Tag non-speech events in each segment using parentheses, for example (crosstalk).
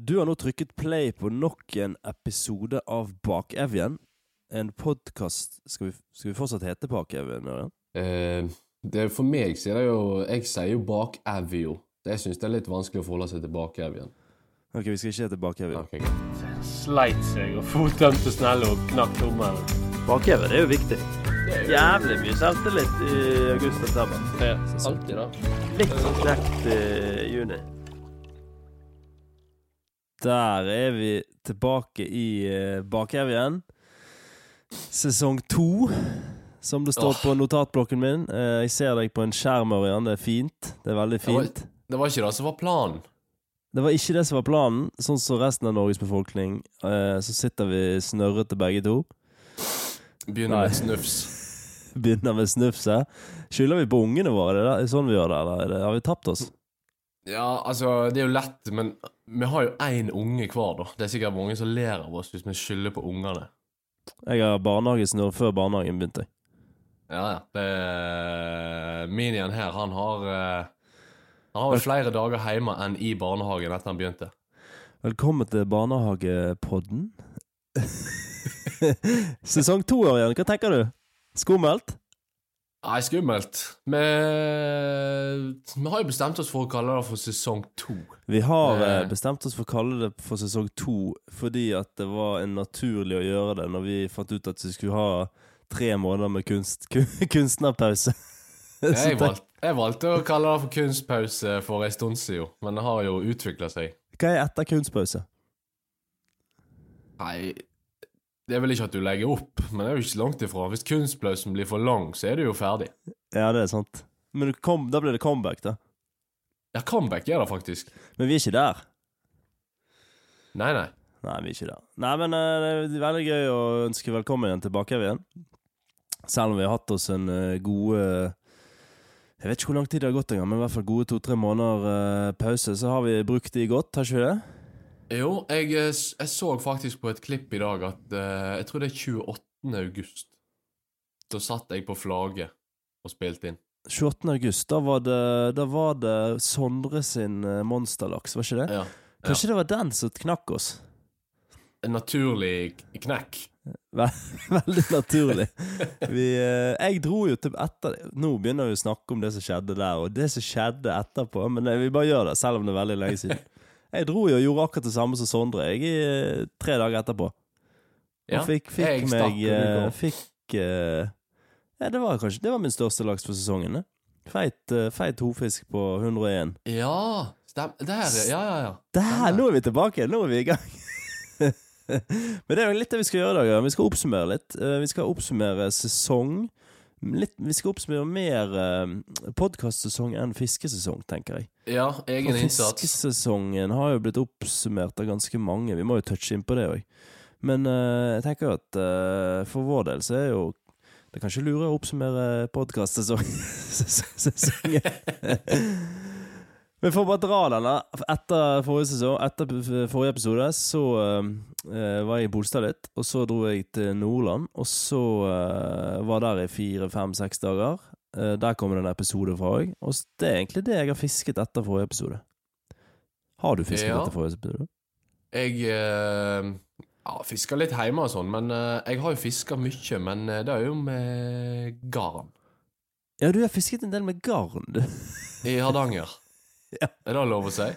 Du har nå trykket play på nok en episode av Bakevjen. En podkast skal, vi- skal vi fortsatt hete Bakevjen? Ja? Eh, det er for meg sier er det jo Jeg sier jo bakevjo. Jeg syns det er litt vanskelig å forholde seg til bakevjen. Ok, vi skal ikke hete Bakevjen. Okay. Sleit seg og fottømte snelle og knakk tommelen. Bakevjen er jo viktig. Er jo... Jævlig mye selvtillit i august-september. Ja, alltid, da. Litt sånn knekt i juni. Der er vi tilbake i uh, Bakevjen. Sesong to, som det står oh. på notatblokken min. Uh, jeg ser deg på en skjerm, Ørjan. Det er fint. Det er veldig Det var- fint. Det var ikke det som var planen. Det var ikke det som var planen. Sånn som resten av Norges befolkning, uh, så sitter vi snørrete begge to. Begynner Nei. med snufs. (laughs) Begynner med snufset. Skylder vi på ungene våre? Det er det sånn vi gjør det, eller er har vi tapt oss? Ja, altså, det er jo lett, men vi har jo én unge hver, da. Det er sikkert mange som ler av oss hvis vi skylder på ungene. Jeg har barnehagesnurr før barnehagen begynte. Ja, ja. Det Minien her, han har eh, Han har vel flere dager hjemme enn i barnehagen etter han begynte. Velkommen til Barnehagepodden. (laughs) Sesong to, Ørjan. Hva tenker du? Skummelt? Nei, skummelt. Vi, vi har jo bestemt oss for å kalle det for sesong to. Vi har eh, Eh. bestemt oss for å kalle det for sesong to fordi at det var en naturlig å gjøre det når vi fant ut at vi skulle ha tre måneder med kunst, (laughs) kunstnerpause. (laughs) Jeg valgte, jeg valgte å kalle det for kunstpause for en stund siden, men det har jo utvikla seg. Hva er etter kunstpause? Nei, det er vel ikke at du legger opp, men det er jo ikke langt ifra. Hvis kunstpausen blir for lang, så er du jo ferdig. Ja, det er sant. Men kom, da blir det comeback, da. Ja, comeback er det faktisk. Men vi er ikke der. Nei, nei. Nei, vi er ikke der. Nei, men eh, det er veldig gøy å ønske velkommen igjen tilbake igjen. Selv om vi har hatt oss en god... gode Jeg vet ikke hvor lang tid det har gått engang, men i hvert fall gode to-tre måneder eh, pause, så har vi brukt de godt, har ikke vi det? Jo, jeg, eh, jeg så faktisk på et klipp i dag at uh, Jeg tror det er 28. august. Da satt jeg på flagget og spilte inn. 28. august, da var det, da var det Sondre sin eh, monsterlaks, var ikke det? Ja. Kanskje det var den som knakk oss? En naturlig knekk. (laughs) Veldig naturlig. Vi, jeg dro jo til etter Nå begynner vi å snakke om det som skjedde der, og det som skjedde etterpå, men vi bare gjør det, selv om det er veldig lenge siden. Jeg dro jo og gjorde akkurat det samme som Sondre, jeg, i eh, tre dager etterpå. Ja, Og fikk, fikk jeg meg eh. Fikk uh, Ja, det var kanskje Det var min største laks for sesongen. Feit, uh, feit hofisk på 101. Ja, stem... Der, ja. Ja, ja, ja. Der, nå er vi tilbake! Nå er vi i gang. (laughs) Men det er jo litt det vi skal gjøre i dag. Vi skal oppsummere litt. Vi skal oppsummere sesong. Litt, vi skal oppsummere mer uh, podkastsesong enn fiskesesong, tenker jeg. Ja, egen For innsats. fiskesesongen har jo blitt oppsummert av ganske mange. Vi må jo touche inn på det òg. Men eh, jeg tenker at eh, for vår del så er jo det kanskje lurere å oppsummere podkastsesongen. (laughs) (laughs) Men for å bare dra den. Etter forrige sesong Etter forrige episode så uh, var jeg i Bolstad litt. Og så dro jeg til Nordland, og så uh, var der i fire, fem, seks dager. Uh, der kommer det en episode fra òg. Og det er egentlig det jeg har fisket etter forrige episode. Har du fisket Ja. etter forrige episode? Jeg ja, fisker litt hjemme og sånn, men jeg har jo fiska mye. Men det er jo med garn Ja, du har fisket en del med garn, du. i Hardanger. Ja. Er det lov å si?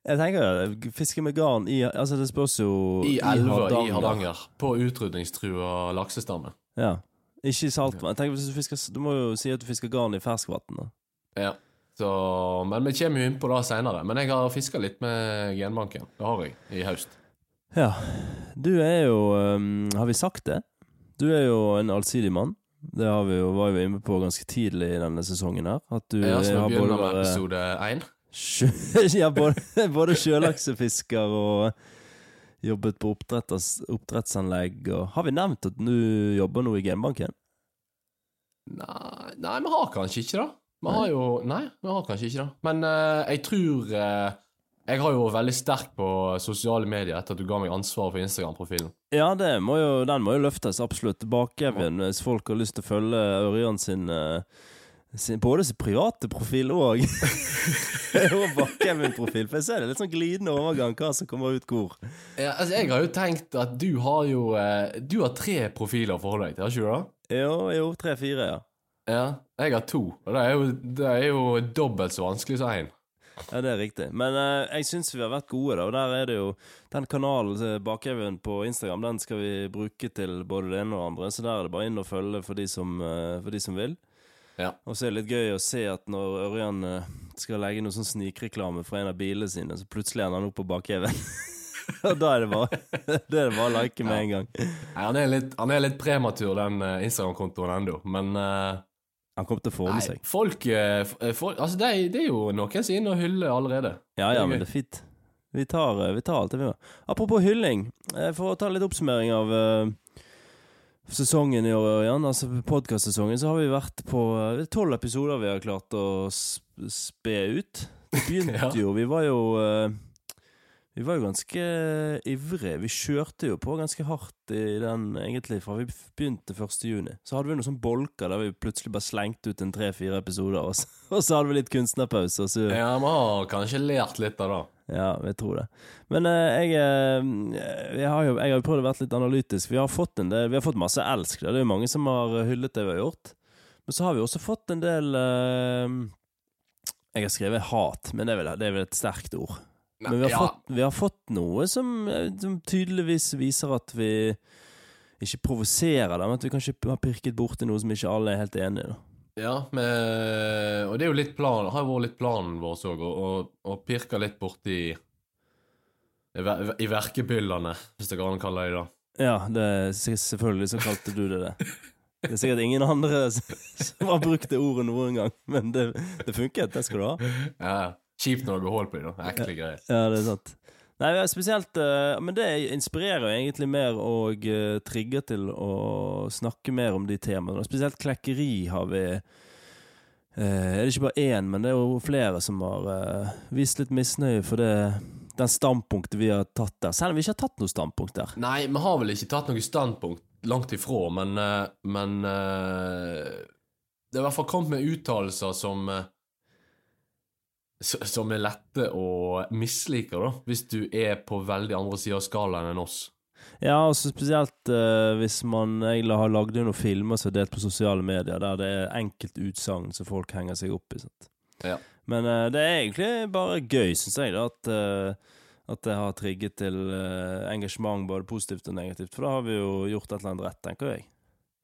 Jeg tenker fiske med garn i Altså, det spørs jo I elver i Hardanger. På utrydningstrua laksestamme. Ja. Ikke i saltvann. Jeg tenker Du fisker Du må jo si at du fisker garn i ferskvann. Ja. Så, men vi kommer jo inn på det seinere. Men jeg har fiska litt med genbanken. Det har jeg i høst. Ja. Du er jo um, Har vi sagt det? Du er jo en allsidig mann. Det har vi jo, var vi inne på ganske tidlig i denne sesongen her. At du Ja, så eh, har både med episode én. (laughs) ja, både, både sjølaksefisker og jobbet på oppdrettsanlegg. Og, har vi nevnt at du jobber nå i genbanken? Nei, nei, vi har kanskje ikke det. Vi har jo Nei, vi har kanskje ikke det. Men uh, jeg tror eh, Jeg har jo vært veldig sterk på sosiale medier etter at du ga meg ansvaret for Instagram-profilen. Ja, det må jo, den må jo løftes absolutt tilbake igjen hvis folk har lyst til å følge Ørjan sin eh, sin, både sin private profil og (laughs) Og Bakkevin-profil. For jeg ser det litt sånn glidende overgang hva som kommer ut hvor. Ja, altså, jeg har jo tenkt at du har jo eh, Du har tre profiler å forholde deg til, har ikke du det? Jo, jo, tre-fire, ja. Ja. Jeg har to, og det er jo, det er jo dobbelt så vanskelig som én. Ja, det er riktig. Men eh, jeg syns vi har vært gode, da. Og der er det jo Den kanalen til på Instagram, den skal vi bruke til både det ene og det andre. Så der er det bare inn og følge for de som, eh, for de som vil. Ja. Og så er det litt gøy å se at når Ørjan eh, skal legge noe sånn snikreklame fra en av bilene sine, så plutselig er han oppe på Bakkevin. (laughs) og da er det bare (laughs) Det er det bare å like med en gang. Nei, han, er litt, han er litt prematur, den eh, Instagram-kontoen ennå, men eh, Han kommer til å få med seg. folk, eh, eh, folk Altså, det er, det er jo noen som er inne og hyller allerede. Ja, ja, men det er fint. Vi tar, eh, vi tar alt det vi har. Apropos hylling, for å ta litt oppsummering av sesongen i år, Ørjan, altså podkastsesongen, så har vi vært på tolv episoder vi har klart å spe ut. Det (laughs) begynte Ja. jo Vi var jo Vi var jo ganske ivrige. Vi kjørte jo på ganske hardt i den, egentlig, fra vi begynte 1. juni. Så hadde vi noen sånne bolker der vi plutselig bare slengte ut en tre-fire episoder, og så, (laughs) og så hadde vi litt kunstnerpause, så Ja, vi har kanskje lært litt av det. ja, jeg tror det. Men eh, jeg, eh, jeg, har jo, jeg har prøvd å være litt analytisk. Vi har fått en del, vi har fått masse elsk. da. Det er jo mange som har hyllet det vi har gjort. Men så har vi også fått en del eh, Jeg har skrevet hat, men det er vel, det er vel et sterkt ord. Men vi har, ja, fått, vi har fått noe som, eh, som tydeligvis viser at vi ikke provoserer dem, at vi kanskje har pirket borti noe som ikke alle er helt enig i. ja men, og det er jo litt plan, har vært litt planen vår òg, å, å, pirke litt borti i, ver- i verkebyllene, hvis det går an å kalle det det. Ja, det, se- selvfølgelig så kalte du det det. Det er sikkert ingen andre (laughs) som har brukt det ordet noen gang, men det, det funket. Det skal du ha. Ja, Kjipt når det går hull på dem, da. Ekle greier. Ja, det er sant. Nei, spesielt eh, Men det inspirerer egentlig mer og eh, trigger til å snakke mer om de temaene. Spesielt klekkeri har vi eh, Er det ikke bare én, men det er jo flere som har vist litt misnøye for det den standpunktet vi har tatt der. Selv om vi ikke har tatt noe standpunkt der. Nei, vi har vel ikke tatt noe standpunkt langt ifra, men, men Det har i hvert fall kommet med uttalelser som Som er lette å mislike, da, hvis du er på veldig andre sida av skalaen enn oss. Ja, altså spesielt uh, hvis man egentlig har lagd noen filmer som er delt på sosiale medier, der det er enkeltutsagn som folk henger seg opp i. Ja. Men uh, det er egentlig bare gøy, syns jeg, da, at, uh, at det har trigget til engasjement både positivt og negativt. For da har vi jo gjort et eller annet rett, tenker jeg.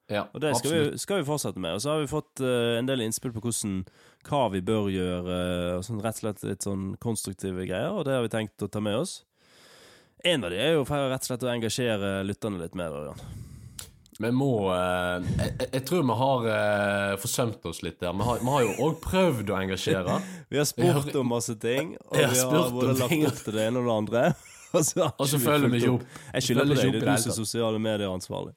Ja, Og det skal vi, skal vi fortsette med. Og så har vi fått uh, en del innspill på hvordan, hva vi bør gjøre, og sånn, rett og slett litt sånn konstruktive greier, og det har vi tenkt å ta med oss. En av de er jo for rett og slett å engasjere lytterne litt mer. Ørjan. Vi må uh, jeg, jeg- tror vi har eh, forsømt oss litt der. Vi har, vi har jo òg prøvd å engasjere. (laughs) Vi har spurt om masse ting, (laughs) og har vi har både lagt opp til det ene og det andre. (laughs) Og så, Og så følger vi ikke opp. Jeg skylder på deg, det er du som er sosiale medier-ansvarlig.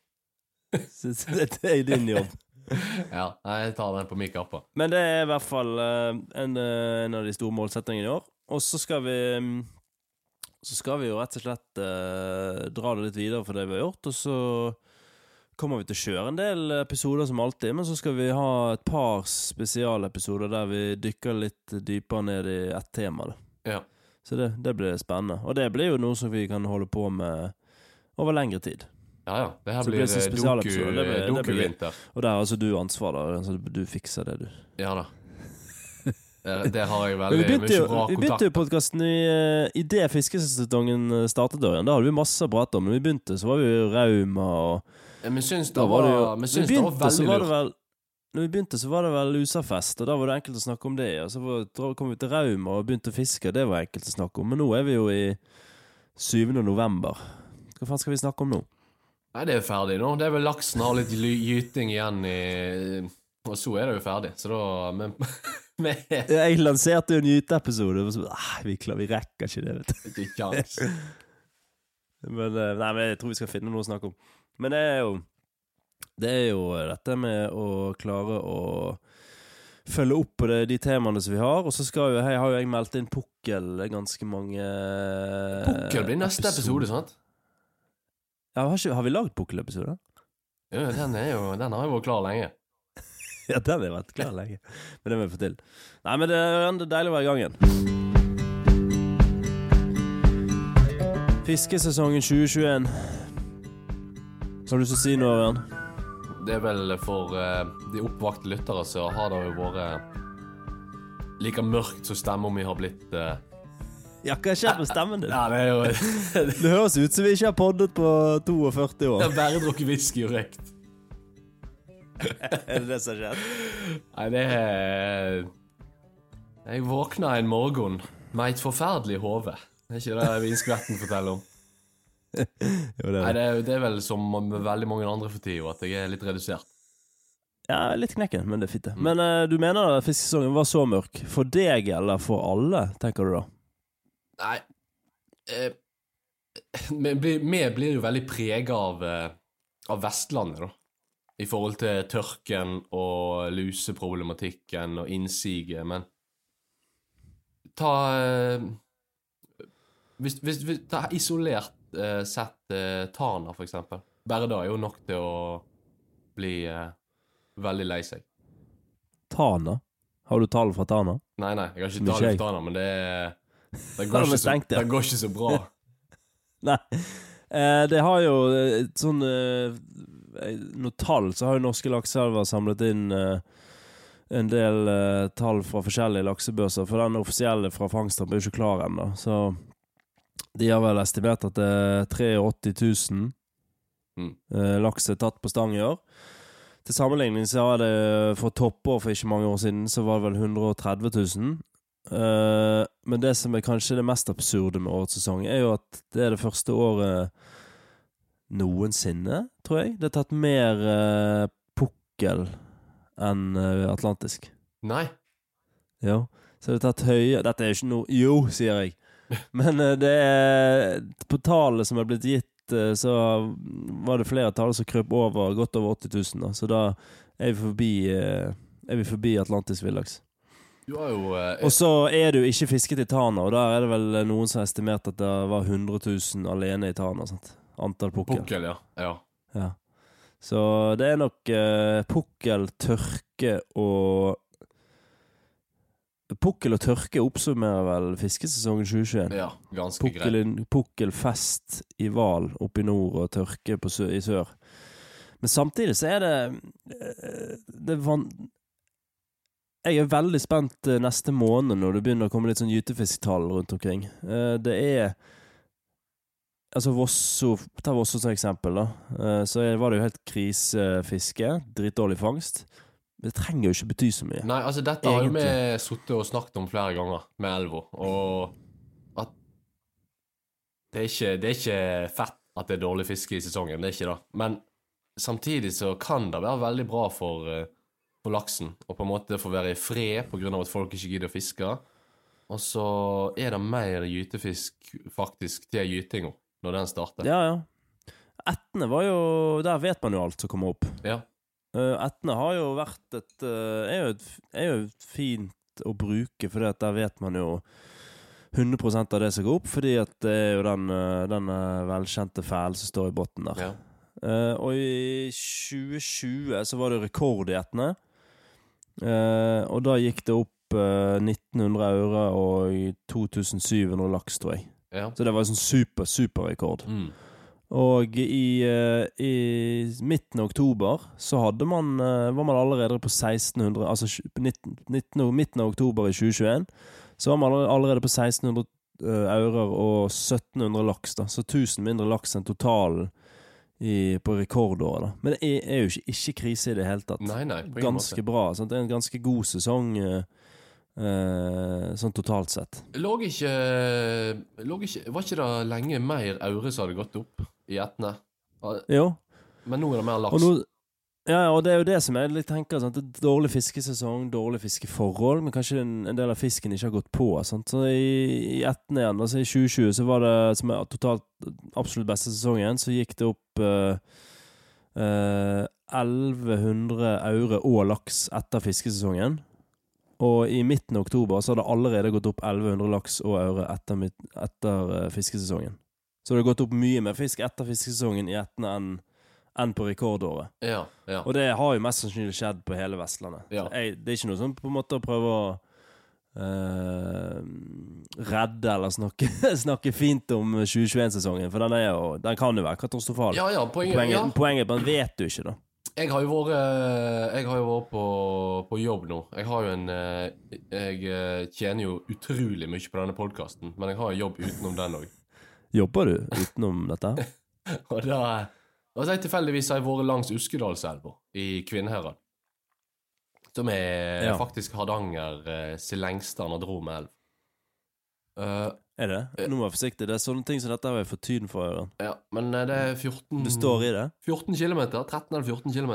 Så dette er din jobb. (laughs) Ja, jeg tar den på min kappe. Men det er i hvert fall eh, en, eh, en av de store målsettingene i år. Og så skal vi mm, Så skal vi jo rett og slett eh, dra det litt videre for det vi har gjort, og så kommer vi til å kjøre en del episoder som alltid, men så skal vi ha et par spesialepisoder der vi dykker litt dypere ned i ett tema. Da. Ja. Så det, det blir spennende. Og det blir jo noe som vi kan holde på med over lengre tid. Ja, ja. Det her blir det eh. Det blir- det blir- doku-vinter. Og der har altså du ansvar, da. Så du fikser det, du. Ja da. (laughs) Der, der har jeg veldig mye bra kontakt vi begynte jo podkasten i, eh, det fiskesesongen eh, startet, Ørjan. Da hadde vi masse å prate om. Når vi begynte, så var vi jo Rauma og Ja, Men syns det var, var det jo men vi det var begynte, veldig var det lurt. Når vi begynte, så var det vel Lusafest, og da var det enkelt å snakke om det. Og så kom vi til Rauma og begynte å fiske, og det var enkelt å snakke om. Men nå er vi jo i 7. november. Hva faen skal vi snakke om nå? Nei, det er ferdig nå. Det er vel laksen har litt gyting igjen i Og så er det jo ferdig. Så da Men, (laughs) men Jeg lanserte jo en gyteepisode, og så ah, vi, klar, vi rekker ikke det, vet du. Ikke kjangs. (laughs) Men, eh, nei, men jeg tror vi skal finne noe å snakke om. Men det er jo Det er jo dette med å klare å følge opp på det, de temaene som vi har. Og så skal jo, jeg har jo jeg meldt inn pukkel ganske mange Pukkel blir neste episode, sant? Ja, har, ikke, har vi lagd pukkelepisode? Ja, den, er jo, den har jo vært klar lenge. (laughs) Ja, den har vært klar lenge. Men det må jeg få til. Nei, men det er deilig å være i gang igjen. Fiskesesongen 2021. Har du lyst til å si noe, Ørjan? Det er vel for uh, de oppvakte lyttere så har det jo vært like mørkt som stemmen min har blitt eh. Ja, hva skjer med stemmen din? Ja, det er jo (laughs) Det høres ut som vi ikke har poddet på 42 år. Jeg har bare drukket whisky og røykt. (laughs) Er det det som har skjedd? Nei, det er Jeg våkna en morgen med et forferdelig hode. Det er ikke det vinskvetten forteller om. (laughs) Jo, det Nei, er det. det er, det er vel som med veldig mange andre for tida, at jeg er litt redusert. Ja, litt knekken, men det er fint, det. Men uh, du mener at fiskesesongen var så mørk? For deg eller for alle, tenker du da? Nei eh, (laughs) Vi blir, jo veldig prega av, eh, av Vestlandet, da. I forhold til tørken og luseproblematikken og innsiget, men Ta eh, hvis, hvis, hvis, Ta isolert eh, sett eh, Tana, for eksempel. Bare det er jo nok til å bli eh, veldig lei seg. Tana? Har du tall fra Tana? Nei, nei, jeg har ikke tall fra Tana, men det, det, går ikke så, det? går ikke så bra. (laughs) Nei. Eh, det har jo eh, et sånn eh, Noe tall, så har jo norske lakseelver samlet inn eh, en del eh, tall fra forskjellige laksebørser, for den offisielle fra Fangstrand er jo ikke klar ennå. Så de har vel estimert at det er 83 000 Mm. eh, laks er tatt på stang i år. Til sammenligning så har det for toppår for ikke mange år siden, så var det vel 130 000. Eh, men det som er kanskje det mest absurde med årets sesong, er jo at det er det første året noensinne, tror jeg. Det er tatt mer uh, pukkel enn uh, atlantisk. Nei. Jo. Så det er tatt høye Dette er jo ikke noe Jo, sier jeg. (laughs) Men uh, det er På tallet som er blitt gitt, så var det flere tall som krøp over godt over 80 000. Da. Så da er vi forbi Er vi forbi atlantisk villaks. Du har jo eh, Og så er det jo ikke fisket i Tana, og der er det vel noen som har estimert at det var 100 000 alene i Tana. Sant? Antall pukkel. pukkel, ja. ja. Ja. Så det er nok eh, pukkel, tørke og Pukkel og tørke oppsummerer vel fiskesesongen 2021. Ja, ganske greit. Pukkel, pukkelfest i Val oppe i nord og tørke på sø, i sør. Men samtidig så er det eh, Det van... Jeg er veldig spent eh, neste måned når det begynner å komme litt sånn gytefisktall rundt omkring. Eh, Det er Altså Vosso Ta Vosso som eksempel, da. Eh, Så var det jo helt krisefiske. Dritdårlig fangst. Det trenger jo ikke bety så mye. Nei, altså dette har jo vi sittet og snakket om flere ganger med Elvo, og at det er, ikke, det er ikke fett at det er dårlig fiske i sesongen, det er ikke det. Men samtidig så kan det være veldig bra for, eh, for laksen og på en måte få være i fred på av at folk ikke gidder å fiske. Og så er det mer gytefisk faktisk til gytinga når den starter. Ja, ja. Ettene var jo Der vet man jo alt som kommer opp. Ja. Ettene har jo vært et eh, er, jo er jo fint å bruke, for der vet man jo 100 av det som går opp, fordi at det er jo den, eh, den eh, velkjente fælen som står i bunnen der. ja. Eh, og i 2020 så var det rekord i Etne. Eh, og da gikk det opp eh, 1900 euro og 2700 laks, tror jeg. ja. Så det var en sånn super, rekord Mm. Og i, eh, i midten av oktober så hadde man, eh, var man allerede på 1600 Altså 19, 19, midten av oktober i 2021 så var man allerede- på 1600 eh, eurer og 1700 laks. da Så 1000 mindre laks enn totalen i, på rekordåret. da Men det er, jo ikke, ikke krise i det hele tatt. Nei, nei, Ganske måte. bra. Sant? Det er en ganske god sesong eh, eh, sånn totalt sett. Lå ikke, lå ikke Var ikke det lenge mer aure som hadde gått opp i Etne? Jo. Men nå er det mer laks. Og, nå, ja, og det er jo det som jeg tenker. Sant? Dårlig fiskesesong, dårlig fiskeforhold, men kanskje en, en del av fisken ikke har gått på. Sant? Så I, i etten igjen, altså i 2020, så var det som er totalt absolutt beste sesongen, så gikk det opp uh, uh, 1100 aure og laks etter fiskesesongen. Og i midten av oktober så har det allerede gått opp 1100 laks og aure etter, etter uh, fiskesesongen. Så det har gått opp mye mer fisk etter fiskesesongen i Etne enn enn på rekordåret. Ja, ja. Og det har jo mest sannsynlig skjedd på hele Vestlandet. Ja. Jeg, det er ikke noe sånn på en måte å prøve å uh, redde eller snakke, (laughs) snakke fint om 2021-sesongen, for den, jo, den kan jo være katastrofal. Ja, ja, poenget, Poenget, poenget men vet du ikke, da. Jeg har jo vært, eh, har jo vært på, på jobb nå. Jeg har jo en eh, Jeg tjener jo utrolig mye på denne podkasten, men jeg har jo jobb utenom den òg. (laughs) Jobber du utenom dette? (laughs) Og da og så har jeg tilfeldigvis har jeg vært langs Uskedalselva i Kvinnherad. Som er Ja. faktisk Hardanger eh, sin lengste anadromelv. Uh, Eh, Er det? Nå må jeg være forsiktig. Det er sånne ting som dette har jeg fått tyden for, ja, men eh, det er 14 Du står i det? 14 km. 13 eller 14 km.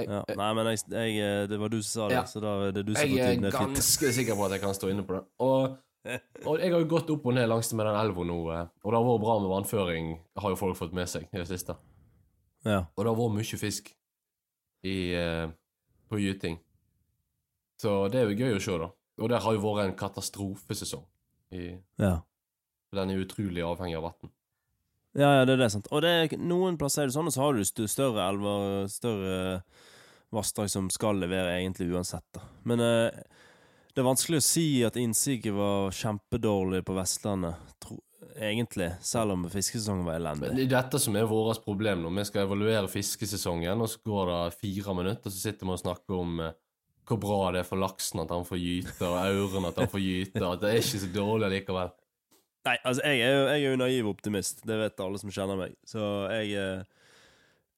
Ja. Nei, men jeg, jeg, eh, det var du som sa det, Ja. så da er det du som får er Jeg er ganske sikker på at jeg kan stå inne på det. Og, (laughs) og jeg har jo gått opp og ned langs med den elva nå, eh, og det har vært bra med vannføring, har jo folk fått med seg i det siste. Ja. Og det har vært mye fisk i, eh, på gyting. Så det er jo gøy å se, da. Og det har jo vært en katastrofesesong. I, Ja. den er utrolig avhengig av vann. Ja, ja, det er det, sant. Og det er, noen plasser er det sånn, og så har du større elver, større vassdrag som skal levere egentlig uansett, da. Men eh, det er vanskelig å si at innsiget var kjempedårlig på Vestlandet, tro, egentlig, selv om fiskesesongen var Men elendig. det er dette som er vårt problem nå. Vi skal evaluere fiskesesongen, og så går det fire minutter, og så sitter vi og snakker om eh, hvor bra det er for laksen at han får gyte, og auren at han får gyte, at det er ikke så dårlig likevel. Nei, altså, jeg er jo, jeg er jo naiv optimist, det vet alle som kjenner meg. Så jeg eh,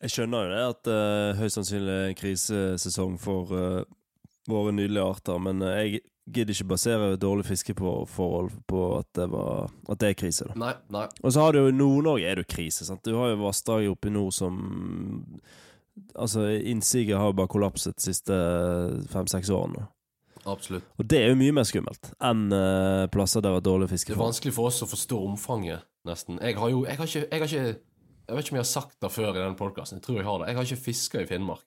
Jeg skjønner jo det at uh, høyst sannsynlig en krisesesong for uh, våre nydelige arter, men jeg gidder ikke basere dårlig fiskeforhold på at det, var, at det er krise, da. Nei, nei. Og så har du jo Nord-Norge er det jo krise, sant. Du har jo vassdrag oppe i nord som Altså, innsiget har jo bare kollapset de siste fem-seks årene. Absolutt. Og det er jo mye mer skummelt enn uh, plasser der det er dårlig Det er vanskelig for oss å forstå omfanget, nesten. Jeg har jo Jeg har ikke Jeg, har ikke, jeg vet ikke om jeg har sagt det før i den podkasten. Jeg tror jeg har det. Jeg har ikke fiska i Finnmark.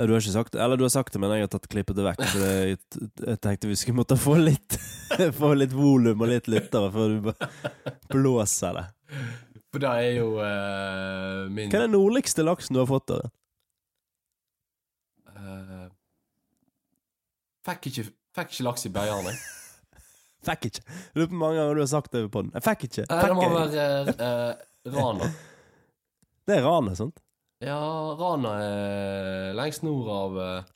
Ja, du har ikke sagt det? Eller du har sagt det, men jeg har tatt klippet det vekk. For jeg, jeg tenkte vi skulle måtte få litt (laughs) Få litt volum og litt lyttere før du bare blåser det. For det er jo uh, min Hva er den nordligste laksen du har fått? da? eh, fikk, ikke, fikk ikke laks i Beiarne. (laughs) Fikk ikke. Jeg lurer på hvor mange ganger du har sagt det på den. Jeg fikk ikke. Nei, det må være uh, Rana. Det er Rana, sant? Ja, Rana er lengst nord av eh,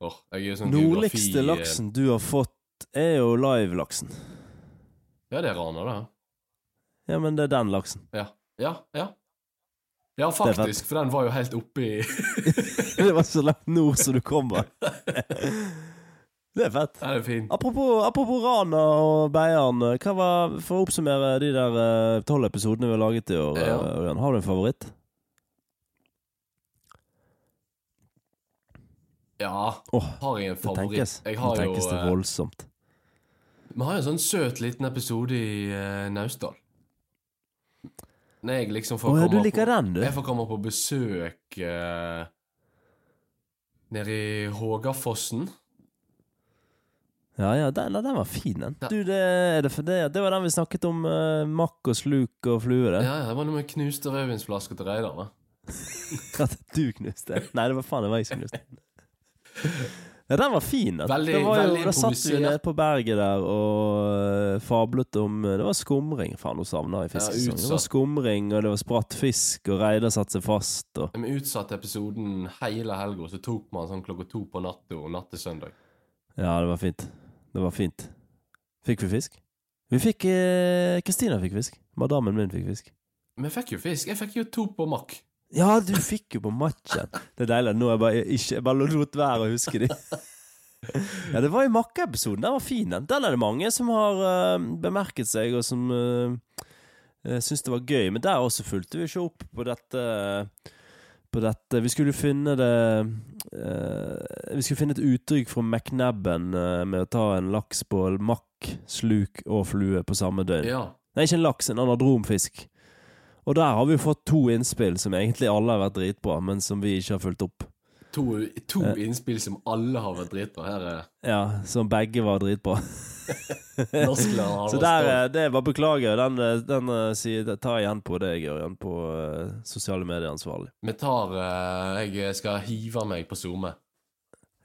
Åh, er sånn Nordligste eh, laksen du har fått, er jo live-laksen. Ja, det er Rana, det. Ja, men det er den laksen. Ja. Ja, ja. Ja, faktisk, for den var jo helt oppi (laughs) Det var så langt nord som du kommer. (laughs) Det er fett. Det er fint. Apropos, apropos Rana og Beiarn. Hva var, For å oppsummere de der tolv episodene vi har laget i år, Ja. eh, har du en favoritt? Ja, Oh, har jeg en det favoritt? tenkes, det tenkes det eh, voldsomt. Vi har jo en sånn søt liten episode i uh, Naustdal. Når jeg liksom får oh, ja, komme på, den. Jeg får komme på besøk uh, nede i Hågafossen. Ja, ja, den, den var fin, den. Ja. Du, det, er det, for det, det var den vi snakket om. Uh, makk og sluk og flue, det. Ja, ja, det var noe med knuste rødvinsflasker til Reidar. da. (laughs) At du knuste Nei, det var faen det var jeg som knuste. Ja, den var fin. Da. Veldig- det var jo, veldig da satt vi nede på berget der og uh, fablet om uh, Det var skumring. Faen, nå savner i fiskesesongen. det var skumring, og det var spratt fisk, og Reidar satte seg fast, og Vi utsatte episoden hele helga, så tok man sånn klokka to på natta og natt til søndag. Ja, det var fint. Det var fint. Fikk vi fisk? Vi fikk eh, Kristina fikk fisk. Madammen min fikk fisk. Vi fikk jo fisk. Jeg fikk jo to på makk. Ja, du fikk jo på matchen. Det er deilig. Nå er jeg bare ikke jeg bare lot være å huske de. Ja, det var i Makke-episoden. Den var fin, den. Den er det mange som har uh, bemerket seg, og som uh, syns det var gøy. Men der også fulgte vi ikke opp på dette På dette Vi skulle finne det uh, Vi skulle finne et uttrykk fra McNabben eh, med å ta en laks på makk, sluk og flue på samme døgn. Ja. Nei, ikke en laks, en anadromfisk. Og der har vi fått to innspill som egentlig alle har vært dritbra, men som vi ikke har fulgt opp. To, to Eh. innspill som alle har vært dritbra. Her er Ja, som begge var dritbra. (laughs) Så der, det bare beklager. Den, eh, den eh, det tar jeg igjen på deg, Ørjan, på uh, sosiale medier-ansvarlig. Vi tar uh, Jeg skal hive meg på SoMe.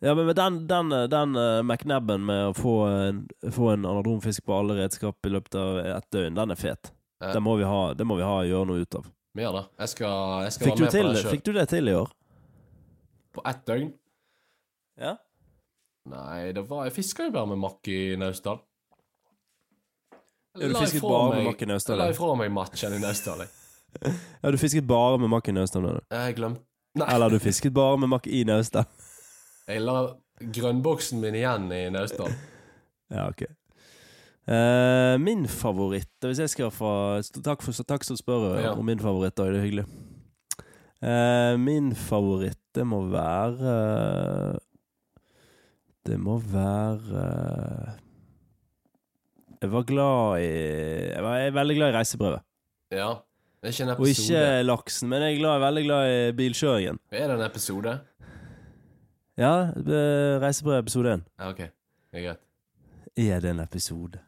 Ja, men med den, den, den uh, McNabben med å få en, få en anadromfisk på alle redskap i løpet av et døgn, den er fet. Det må vi ha, det må vi ha gjøre noe ut av. Vi gjør det. Jeg skal, jeg skal Fikk være med til, på det sjøl. fikk du det til i år? På ett døgn? Ja. Nei, det var Jeg fiska jo bare med makk i Naustdal. Ja, du fisket bare bare med meg- makk i Naustdal, Jeg la ifra meg matchen i Naustdal. jeg. (laughs) Ja, du fisket bare med makk i Naustdal? Jeg glemte Nei, Eller du fisket bare med makk i Naustdal? jeg la grønnboksen min igjen i Naustdal. (laughs) Ja, ok. Eh, min favoritt Hvis jeg skal få Takk for takk som spør Ja. om min favoritt. Da, det er hyggelig. Uh, min favoritt, det må være Det må være Jeg var glad i Jeg var jeg er veldig glad i reisebrevet. Ja. Det er ikke en episode. Og ikke laksen, men jeg er glad, veldig glad i bilkjøringen. Er det en episode? Ja, reisebrevet reisebrev episode én. Ja, OK. Det er greit. Er det en episode?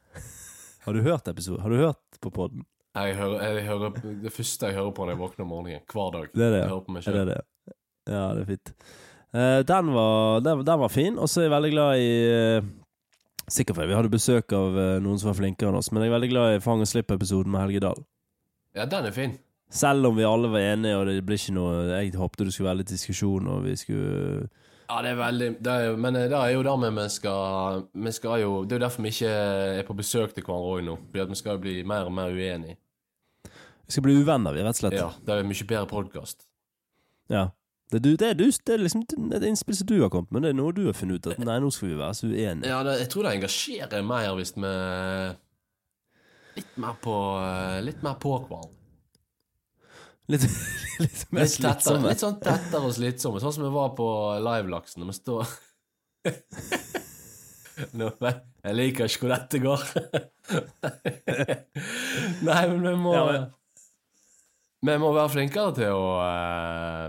Har du hørt episode? Har du hørt på podden? Jeg hører, jeg hører, det første jeg hører på når jeg våkner om morgenen. Hver dag. Det er det, Jeg ja. hører på meg selv. det det? Ja, det er fint. Uh, den, var, den, den var fin, og så er jeg veldig glad i uh, Sikkert fordi vi hadde besøk av uh, noen som var flinkere enn oss, men jeg er veldig glad i Fang og slipp-episoden med Helge Dahl. Ja, den er fin. Selv om vi alle var enige, og det blir ikke noe Jeg håpte det skulle være litt diskusjon, og vi skulle Ja, det er veldig det er, jo- Men eh, det er jo dermed vi skal Vi skal jo Det er jo derfor vi ikke er på besøk til hverandre òg nå. Fordi at vi skal jo bli mer og mer uenige. Vi skal bli uvenner, vi, rett og slett. Ja, det er jo mye bedre podkast. Ja. Det, er du, det, er du, det er liksom et innspill som du har kommet med, det er noe du har funnet ut at Nei, nå skal vi være så uenige. Ja, det, jeg tror det engasjerer mer hvis vi Litt mer på Litt mer på hverandre. Litt, (laughs) litt mer Litt, tettere, slitsomme. litt sånn tettere og slitsomme, sånn som vi var på livelaksen. Når vi står (laughs) Nå, Jeg liker ikke hvor dette går. (laughs) Nei, men vi må Ja, men- Vi må være flinkere til å uh,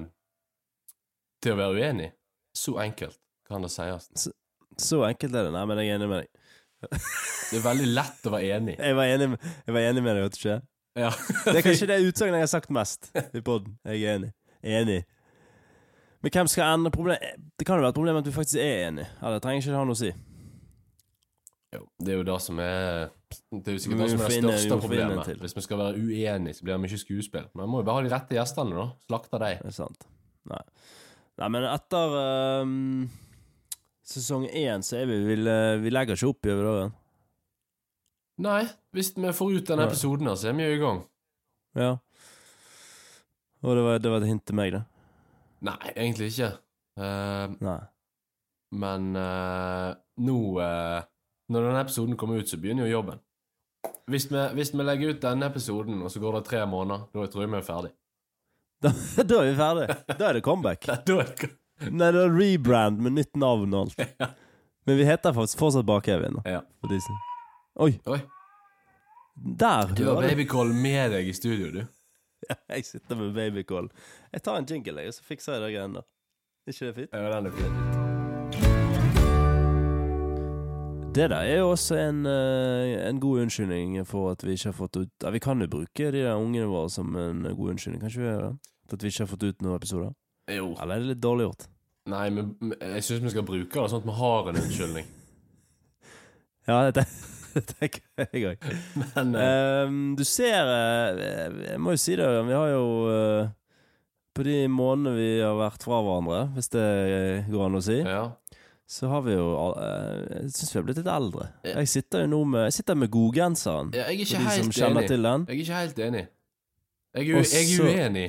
Til å være uenige. Så enkelt kan det sies. Så enkelt er det. Nei, men jeg er enig med deg. Det er veldig lett å være enig. Jeg var enig jeg var enig med deg, vet du ikke? Ja. Det er kanskje det utsagnet jeg har sagt mest i poden. Jeg er enig. Enig. Men hvem skal endre problemet? Det kan jo være et problem at du faktisk er enig. Eller trenger ikke det ha noe å si. Jo, det er jo det som er Det er jo sikkert det som er det største problemet. Hvis vi skal være uenige, så blir det mye skuespill. Men vi må jo bare ha de rette gjestene, da. Slakte dem. Det er sant. Nei. Nei, men etter um, sesong én så er vi Vi, vi legger ikke opp i over dagen. Nei, hvis vi får ut den Nei. episoden, så er vi jo i gang. Ja. Og det var, det var et hint til meg, det. Nei, egentlig ikke. Uh, Nei. men uh, nå uh, Når denne episoden kommer ut, så begynner jo jobben. Hvis vi, hvis vi legger ut denne episoden, og så går det tre måneder, da tror jeg vi er ferdig. (laughs) Da, da er vi ferdige. Da er det comeback. (laughs) Da er det Nei, det er rebrand med nytt navn og alt. (laughs) Men vi heter faktisk fortsatt Bakevin. da, Ja. for de som- Oi, Oi. der Du har babycall med deg i studio, du. (laughs) Jeg sitter med babycall. Jeg tar en jingle, jeg, og så fikser jeg de greiene der. ikke det fint? Ja, den er fin. Det der er jo også en, eh, en god unnskyldning for at vi ikke har fått ut ja, Vi kan jo bruke de der ungene våre som en god unnskyldning, kanskje vi gjøre det? At vi ikke har fått ut noen episoder? Jo. Eller er det litt dårlig gjort? Nei, men men jeg syns vi skal bruke det sånn at vi har en unnskyldning. (laughs) Ja, det, det (laughs) tenker jeg òg. Men eh, du ser eh, Jeg må jo si det, vi har jo eh, På de månedene vi har vært fra hverandre, hvis det går an å si, ja. så har vi jo Jeg syns vi har blitt litt eldre. Jeg sitter jo nå med Jeg sitter med godgenseren. Ja, Jeg er de som enig. til den. Jeg er ikke helt enig. Jeg er, Også, jeg er uenig.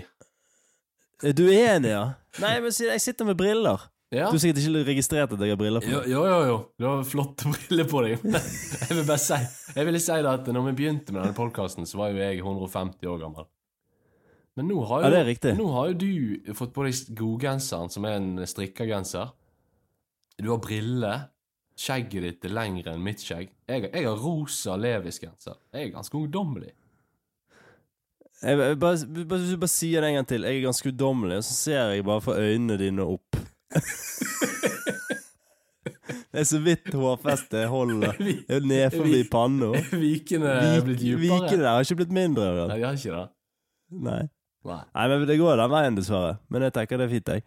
Er du enig, ja? Nei, men jeg sitter med briller. Ja. Du har sikkert ikke registrert at jeg har briller på. Jo, jo, jo. jo. Du har flotte (laughs) briller på deg. jeg vil bare si Jeg ville si det at når vi begynte med denne podkasten, så var jo jeg 150 år gammel. Men nå har jo, Ja. Nå har jo du fått på deg godgenseren, som er en strikkegenser. Du har briller. Skjegget ditt er lengre enn mitt skjegg. Jeg, jeg har rosa Levis-genser. Jeg er ganske ungdommelig. Jeg, jeg bare, bare, bare sier det en gang til. Jeg er ganske udommelig, og så ser jeg bare fra øynene dine opp. Det er så vidt hårfestet holder. Det er ned forbi vi- panna. Vikene er blitt dypere. Vikene der har ikke blitt mindre. Nei, de har ikke det. Nei. Nei. Nei, men det går den veien, dessverre. Men jeg tenker det er fint, jeg.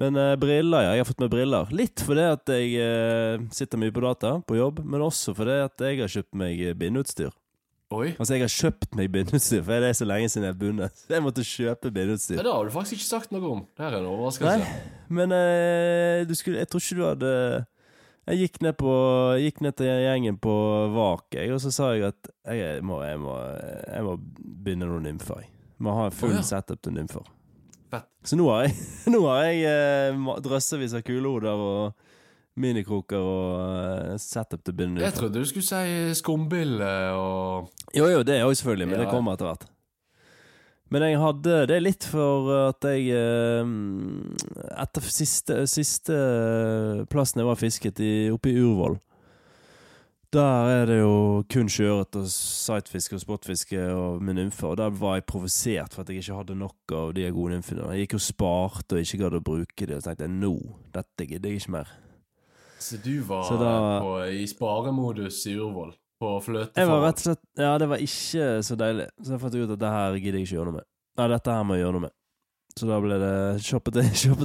Men uh, briller, ja. Jeg har fått meg briller. Litt fordi at jeg uh, sitter mye på data på jobb, men også fordi at jeg har kjøpt meg bindeutstyr. Oi. Altså, jeg har kjøpt meg bindeutstyr, for det er så lenge siden jeg har bundet. Så jeg måtte kjøpe bindeutstyr. Ja, det har du faktisk ikke sagt noe om. Det her er en overraskelse. Nei, men eh, du skulle, jeg tror ikke du hadde Jeg gikk ned, på, gikk ned til gjengen på Vak, og så sa jeg at jeg må, jeg må, jeg må binde noen nymfer. Må ha full oh, ja. setup til nymfer. Fett. Så nå har jeg, (laughs) nå har jeg eh, drøssevis av kulehoder og minikroker og eh, setup til å Jeg trodde du skulle si skumbille og Jo, jo, det er jo selvfølgelig, men Ja. det kommer etter hvert. Men jeg hadde Det er litt for at jeg eh, Etter siste, siste plassen jeg var fisket, i, oppe i Urvoll Der er det jo kun sjøørret og sightfiske og spotfiske og med nymfer. Og der var jeg provosert for at jeg ikke hadde nok av de gode nymfene. Jeg gikk og sparte og ikke gadd å bruke de, og tenkte nå, dette gidder jeg ikke mer. Så du var Så da- på, i sparemodus i Urvoll? På fløtefar? Jeg var rett og slett Ja, det var ikke så deilig. Så jeg fant ut at det her gidder jeg ikke gjøre noe med. Nei, dette her må jeg gjøre noe med. Så da ble det shoppet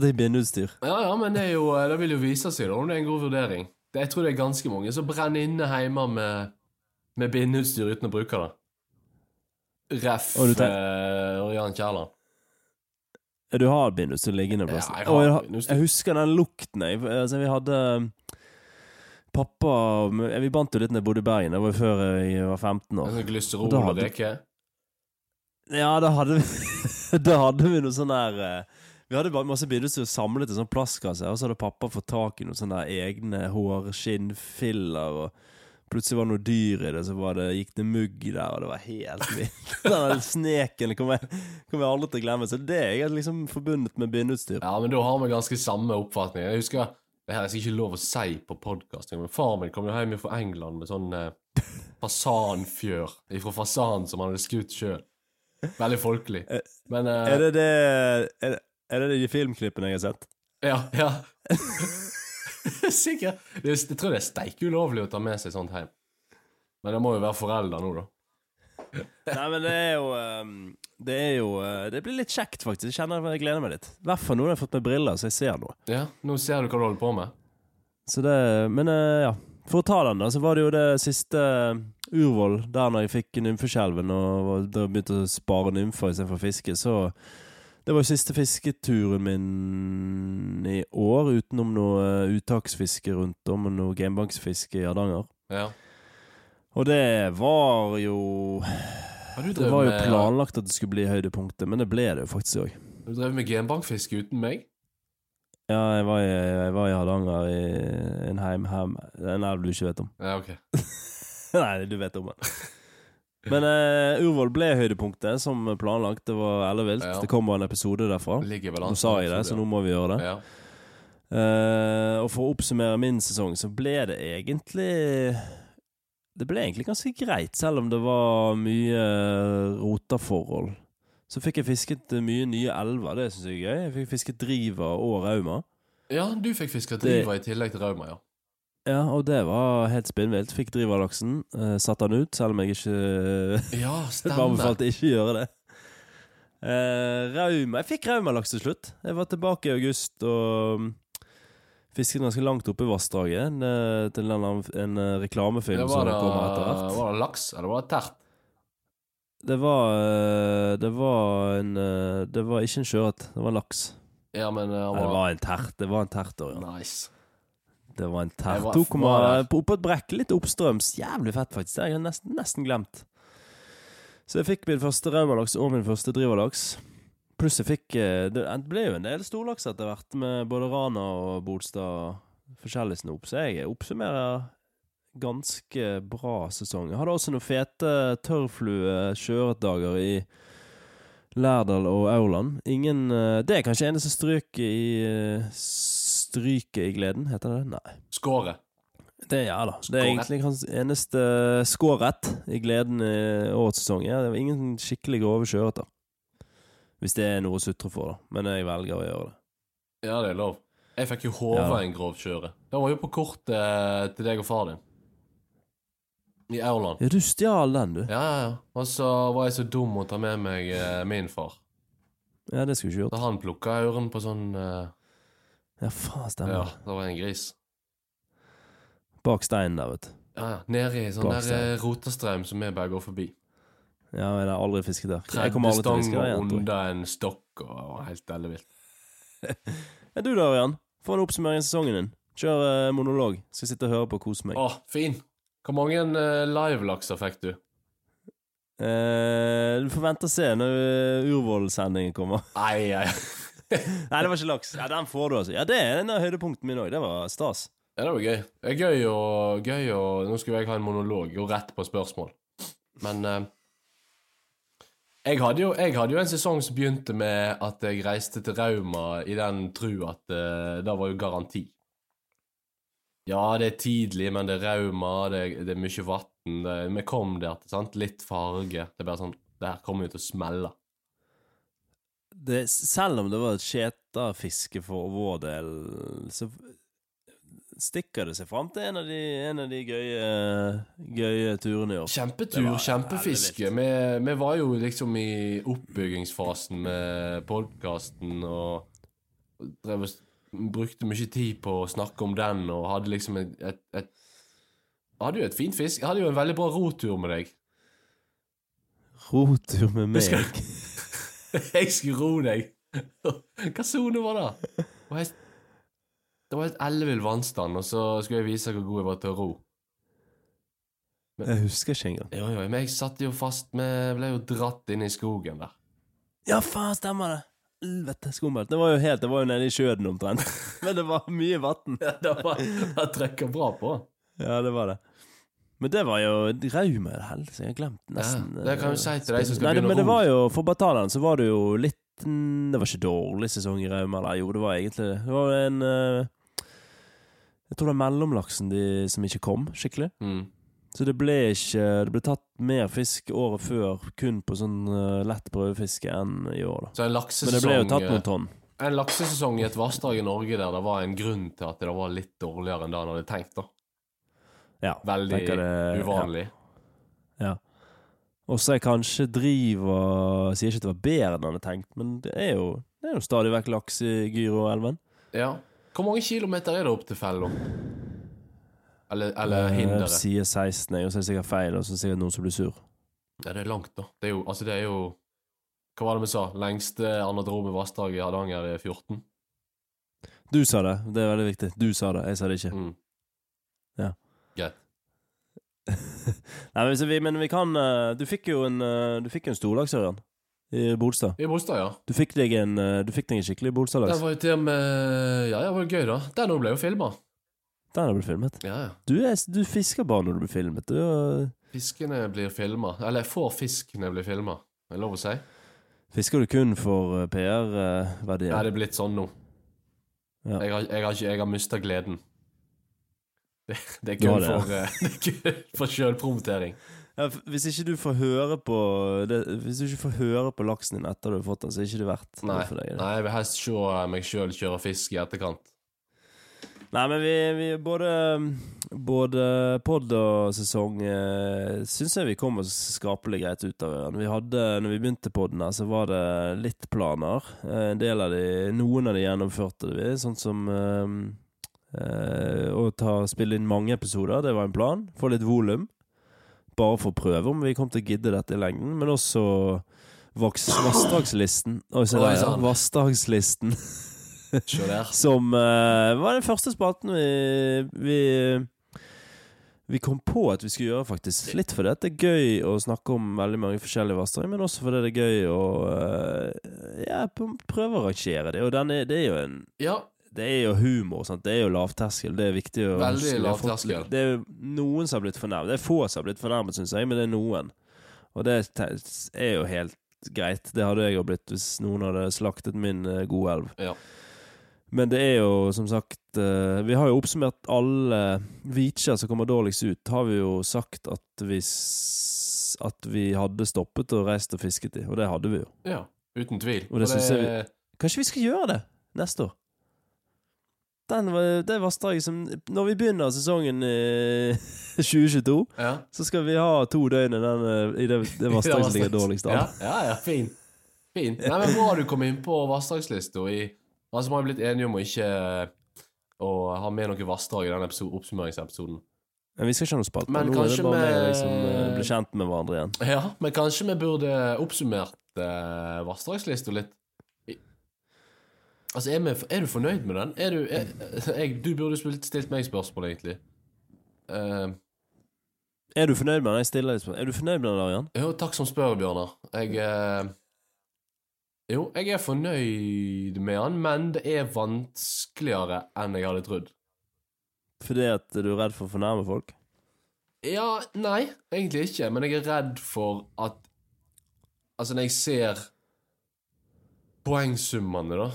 i (laughs) bindeutstyr. Ja, ja, men det, jo, det vil jo vise seg da om det er en god vurdering. Jeg tror det er ganske mange som brenner inne hjemme med, med bindeutstyr uten å bruke det. Ref tenk- eh, Ørjan Kjærland. Du har bindeutstyr liggende en plass. Ja, jeg har jeg, bindeutstyr. jeg husker den lukten jeg Altså, vi hadde Pappa Vi bandt jo litt når jeg bodde i Bergen. Det var før jeg var 15 år. Glysterol Og da og. Ja, da hadde vi (laughs) Da hadde vi noe sånn der eh, Vi hadde bare masse bindeutstyr samlet i sånn plastkasse, og så hadde pappa fått tak i noen sånne egne hårskinnfiller, og plutselig var det noe dyr i det, så var det, gikk det mugg der, og det var helt vilt. (laughs) Den sneken kommer jeg, kommer jeg aldri til å glemme. Så det er jeg liksom forbundet med bindeutstyr. Ja, men da har vi ganske samme oppfatning. Jeg husker Det her er ikke lov å si på podkast, men far min kom jo hjem fra England med sånn eh, fasanfjør fra fasan som han hadde skutt sjøl. Veldig folkelig. Men eh, Er det det er, er det de filmklippene jeg har sett? Ja, ja. (laughs) (laughs) Sikkert. Det, jeg tror det er steike ulovlig å ta med seg sånt hjem. Men det må jo være foreldre nå, da. (laughs) Nei, men det er jo ehm, Det er jo eh, Det blir litt kjekt, faktisk. Jeg kjenner jeg gleder meg litt. I hvert fall nå har jeg fått med briller, så jeg ser noe. Ja, Nå ser du hva du holder på med. Så det Men eh, ja. For å ta den, da, så var det jo det siste eh, Urvoll, der når jeg fikk nymfeskjelven og begynte å spare nymfer istedenfor fiske, så Det var jo siste fisketuren min i år, utenom noe eh, uttaksfiske rundt om og noe gamebanksfiske i Hardanger. Ja. Og det var jo Det var jo med, planlagt at det skulle bli høydepunktet, men det ble det jo faktisk òg. Du drev med genbankfiske uten meg? Ja, jeg var, i, jeg var i Hardanger, i en heim, heim En elv du ikke vet om. Ja, ok. (laughs) Nei, du vet om den. (laughs) Men uh, Urvoll ble høydepunktet, som planlagt. Det var ellevilt. Ja. Det kommer en episode derfra. Nå sa jeg det, så nå må vi gjøre det. Ja. Uh, og for å oppsummere min sesong, så ble det egentlig Det ble egentlig ganske greit, selv om det var mye rotaforhold. Så fikk jeg fisket mye nye elver, det syns jeg er gøy. Jeg fikk fisket driva og rauma. ja, du fikk fiska Det- driva i tillegg til rauma, ja. Ja, og det var helt spinnvilt. Fikk drivalaksen, uh, satte han ut, selv om jeg ikke Ja, (laughs) stemmer. anbefalte ikke gjøre det. Uh, rauma Jeg fikk raumalaks til slutt. Jeg var tilbake i august og mm, fisket ganske langt oppe i vassdraget. eh, Til en, en eh, reklamefilm Det som var, det, kommer etter hvert. var det laks, eller var det tert? Det var eh, Det var en eh, Det var ikke en sjøørret, det var en laks. Ja, men Nei, det var var en tert. Det var en tert, Ørjan. Nice. Det var en Jeg tert. var- 2, var der. på- oppå et brekke litt oppstrøms. Jævlig fett, faktisk. Det har jeg nesten, nesten glemt. Så jeg fikk min første raumalaks og min første drivalaks. Pluss jeg fikk eh, Det ble jo en del storlaks etter hvert, med både Rana og Bolstad og forskjellig snop. Så jeg oppsummerer ganske bra sesong. Jeg hadde også noen fete tørrflue sjøørretdager i Lærdal og Aurland. Ingen eh, Det er kanskje eneste stryket i eh, Stryket i gleden, heter det? Nei. Skåret. Det ja da. Det er egentlig hans eneste skåret i gleden i årets sesong. Ja, det var ingen skikkelig grove sjøørreter. Hvis det er noe å sutre for, da. Men jeg velger å gjøre det. Ja, det er lov. Jeg fikk jo håva Ja. en grov kjøre. Det var jo på kortet til deg og far din. I Aurland. Ja, du stjal den, du. Ja, ja, ja. Og så var jeg så dum å ta med meg eh, min far. Ja, det skulle du ikke gjort. Da han plukka auren på sånn eh, Ja, faen, stemmer. Ja, da var en gris. Bak steinen der, vet du. Ja, ja. Nede i sånn Bak der eh, rotestrøm som vi bare går forbi. Ja, jeg har aldri fisket der. Jeg kommer aldri til å fiske der igjen, under en stokk og og helt ellevilt. (laughs) er du da, Ørjan. Få en oppsummering av sesongen din. Kjør eh, monolog. Skal sitte og høre på og kose meg. Å, fin! Hvor mange uh, livelakser fikk du? Eh, du får vente og se når uh, Urvoll-sendingen kommer. Nei, nei. (laughs) Nei, det var ikke laks. Ja, Den får du, altså. Ja, det er en av høydepunktene mine òg. Det var stas. Ja, det var gøy. Det er gøy og gøy og Nå skulle jeg ha en monolog og rett på spørsmål. Men eh, jeg, hadde jo, jeg hadde jo en sesong som begynte med at jeg reiste til Rauma i den tru at uh, det var jo garanti. Ja, det er tidlig, men det er Rauma, det det er mye vann. Vi kom der sant? litt farge. Det er bare sånn Det her kommer jo til å smelle. Det, selv om det var et skjeterfiske for vår del, så stikker det seg fram til en av de, en av de gøye, gøye turene i år. Kjempetur, var kjempefiske. Vi, vi var jo liksom i oppbyggingsfasen med podkasten og og drev og brukte mye tid på å snakke om den og hadde liksom et, et, et Hadde jo et fint fisk. Jeg hadde jo en veldig bra rotur med deg. Rotur med meg. Husker (laughs) Jeg skulle ro deg. (laughs) Hva sone var det? Det var helt- Det var et ellevill vannstand, og så skulle jeg vise hvor god jeg var til å ro. Jeg husker ikke engang. Jo, jo, men jeg satt jo fast med Ble jo dratt inn i skogen der. Ja, faen, stemmer det! Helvete, skummelt. Det var jo helt, det var jo nede i sjøen omtrent. (laughs) Men det var mye vann. Ja, det var Det trykka bra på. Ja, det var det. Men det var jo Raume, helse. Jeg har glemt nesten Ja, det kan jeg si til deg som skal Nei, begynne å Men det var jo For Bataljan så var det jo litt Det var ikke dårlig sesong i Rauma, eller jo, det var egentlig det. Var en eh, Jeg tror det var mellomlaksen de, som ikke kom skikkelig. Mm. Så det ble ikke Det ble tatt mer fisk året før kun på sånn eh, lett prøvefiske enn i år, da. Så en Men det ble jo tatt noen tonn. En laksesesong i et vassdrag i Norge der det var en grunn til at det var litt dårligere enn det han hadde tenkt. da Ja, Veldig det- uvanlig. Ja. Og så er kanskje driv og Sier ikke at det var bedre enn han hadde tenkt, men det er jo, det er jo stadig vekk laks i Gyroelven. Ja. Hvor mange kilometer er det opp til fella? Eller, eller Jeg sier 16, jeg, og så er det sikkert feil, og så er det sikkert noen som blir sur. Ja, det er langt, da. Det er jo, altså, det er jo Hva var det vi sa? Lengste anadrome vassdrag i Hardanger er 14? Du sa det, det er veldig viktig. Du sa det, jeg sa det ikke. Mm. Ja. Nei, men, vi, men vi kan eh, Du fikk jo en uh, Du fikk en storlaks, Ørjan, i Bolstad. I Bolstad, ja. Du fikk deg en, eh, du fikk deg en skikkelig Den Bolstad-laks. var jo til med Ja, det var gøy, da. Den òg ble jo filma. Den ble filmet. Ja, ja. Du, er, du fisker bare når du blir filmet. Du, eh, Fiskene blir filma. Eller jeg får fisk når jeg blir filma. Er det lov å si? fisker du kun for PR-verdier? Ja, det er blitt sånn nå. Ja. Jeg har, jeg har, jeg har mista gleden. Det, (laughs) det er kun for, eh, det er kun for sjølpromotering. Ja, hvis ikke du får høre på det, Hvis du ikke får høre på laksen din etter du har fått den, så er ikke det verdt Nei. for deg. det. Nei, jeg vil helst se meg sjøl kjøre fisk i etterkant. Nei, men vi, vi både Både pod og sesong eh, syns jeg vi kom oss skapelig greit ut av den. Vi hadde, når vi begynte poden her, så var det litt planer. Eh, en del av de Noen av de gjennomførte vi, sånn som eh, eh, å ta, spille inn mange episoder. Det var en plan. Få litt volum. Bare for å prøve om vi kom til å gidde dette i lengden. Men også (clears throat) Vassdragslisten. Oi, se der, ja. Vassdragslisten. (laughs) Som eh, var den første spalten vi, vi Vi kom på at vi skulle gjøre, faktisk. Litt fordi det er gøy å snakke om veldig mange forskjellige vassdrag, men også fordi det er gøy å eh, ja, prøve å rangere det. Og er, det er jo en Ja, det er jo humor. Sant? Det er jo lavterskel. Det er viktig å Veldig lavterskel. Det er noen som har blitt fornærmet. Det er få som har blitt fornærmet, syns jeg, men det er noen. Og det er jo helt greit. Det hadde jeg jo blitt hvis noen hadde slaktet min eh, gode elv. Ja. Men det er jo som sagt eh, Vi har jo oppsummert alle Vicher som kommer dårligst ut, har vi jo sagt at vi At vi hadde stoppet og reist og fisket i, og det hadde vi jo. ja. Uten tvil. Og det synes jeg vi Kanskje vi skal gjøre det neste år? Den, var- det vassdraget som Når vi begynner sesongen eh, (laughs) 2022, Ja. så skal vi ha to døgn i, den, eh, i det, det (laughs) vassdraget som ligger dårligst Ja, an. ja, ja, fin. fin. Nei, men Bra du kom inn på vassdragslista. i- Altså, Vi har blitt enige om å ikke å ha med noe vassdrag i denne oppsummeringsepisoden. Men vi skal ikke ha noe spalte. Men Nå er det bare med med- liksom, blir bli kjent med hverandre igjen. Ja, men kanskje vi burde oppsummert eh, vassdragslista litt. Altså, er, vi, er du fornøyd med den? Er du, er, (laughs) jeg, du burde stilt meg spørsmål, egentlig. Uh, Er du fornøyd med den? Jeg stiller deg spørsmål. Er du fornøyd med den, Arian? jo, takk som spør, Bjørnar. Jeg uh, Jo, jeg er fornøyd med den, men det er vanskeligere enn jeg hadde trodd. Fordi at du er redd for å fornærme folk? Ja, nei, egentlig ikke, men jeg er redd for at Altså, når jeg ser poengsummene, da,